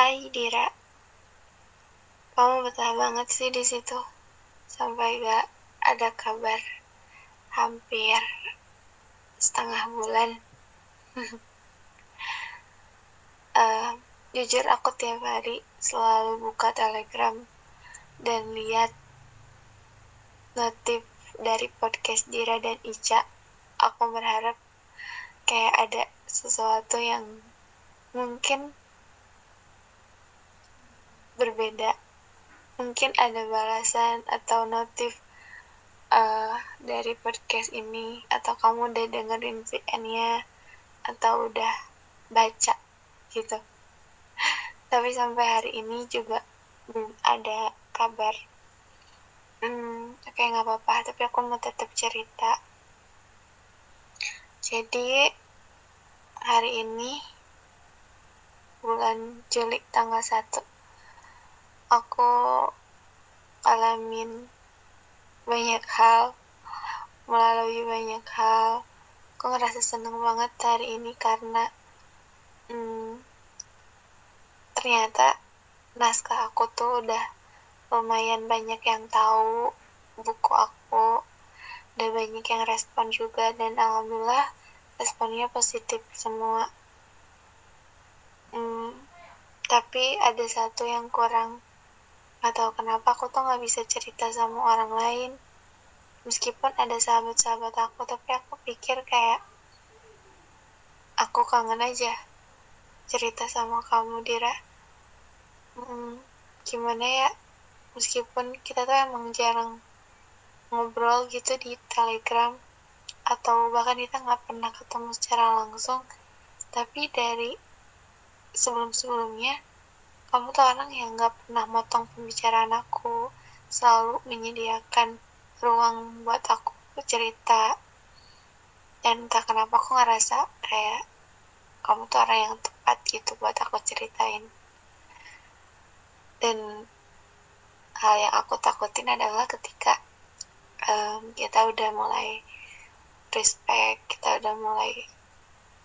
Hai Dira, kamu betah banget sih di situ sampai gak ada kabar hampir setengah bulan. uh, jujur aku tiap hari selalu buka telegram dan lihat notif dari podcast Dira dan Ica. Aku berharap kayak ada sesuatu yang mungkin berbeda. Mungkin ada balasan atau notif uh, dari podcast ini atau kamu udah dengerin VN-nya atau udah baca gitu. Tapi sampai hari ini juga belum ada kabar. Hmm, oke okay, nggak apa-apa tapi aku mau tetap cerita. Jadi hari ini bulan Juli tanggal 1 aku alamin banyak hal melalui banyak hal. Aku ngerasa seneng banget hari ini karena hmm, ternyata naskah aku tuh udah lumayan banyak yang tahu buku aku udah banyak yang respon juga dan alhamdulillah responnya positif semua. Hmm, tapi ada satu yang kurang Gak tau kenapa aku tuh gak bisa cerita sama orang lain. Meskipun ada sahabat-sahabat aku, tapi aku pikir kayak aku kangen aja cerita sama kamu, Dira. Hmm, gimana ya? Meskipun kita tuh emang jarang ngobrol gitu di telegram atau bahkan kita nggak pernah ketemu secara langsung tapi dari sebelum-sebelumnya kamu tuh orang yang gak pernah motong pembicaraan aku. Selalu menyediakan ruang buat aku cerita dan entah kenapa aku ngerasa kayak kamu tuh orang yang tepat gitu buat aku ceritain. Dan hal yang aku takutin adalah ketika um, kita udah mulai respect kita udah mulai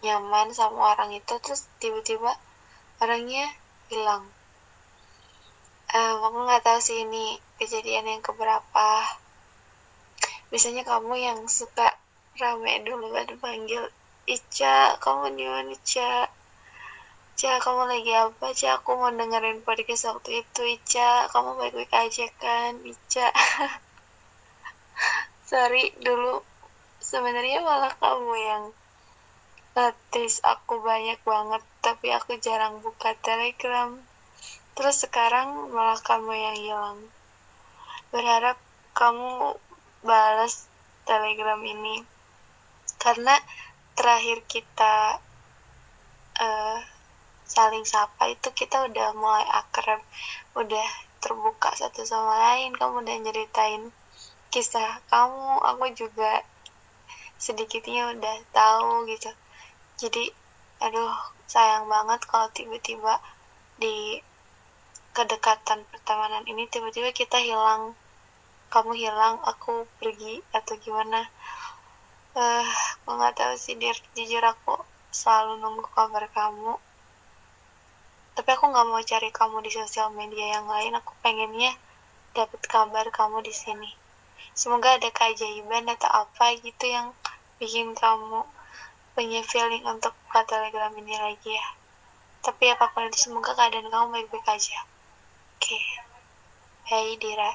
nyaman sama orang itu terus tiba-tiba orangnya hilang um, aku nggak tahu sih ini kejadian yang keberapa. Biasanya kamu yang suka rame dulu baru panggil Ica kamu di mana Ica? Ica kamu lagi apa Ica? Aku mau dengerin podcast waktu itu Ica. Kamu baik-baik aja kan Ica? Sorry dulu sebenarnya malah kamu yang notice aku banyak banget tapi aku jarang buka telegram terus sekarang malah kamu yang hilang. Berharap kamu balas telegram ini. Karena terakhir kita uh, saling sapa itu kita udah mulai akrab. Udah terbuka satu sama lain. Kamu udah nyeritain kisah kamu. Aku juga sedikitnya udah tahu gitu. Jadi aduh sayang banget kalau tiba-tiba di kedekatan pertemanan ini tiba-tiba kita hilang. Kamu hilang aku pergi atau gimana? Eh uh, aku nggak tahu sih dir. Jujur aku selalu nunggu kabar kamu. Tapi aku nggak mau cari kamu di sosial media yang lain. Aku pengennya dapat kabar kamu di sini. Semoga ada keajaiban atau apa gitu yang bikin kamu punya feeling untuk buka telegram ini lagi ya. Tapi apa pun itu semoga keadaan kamu baik-baik aja oke okay. hey Dira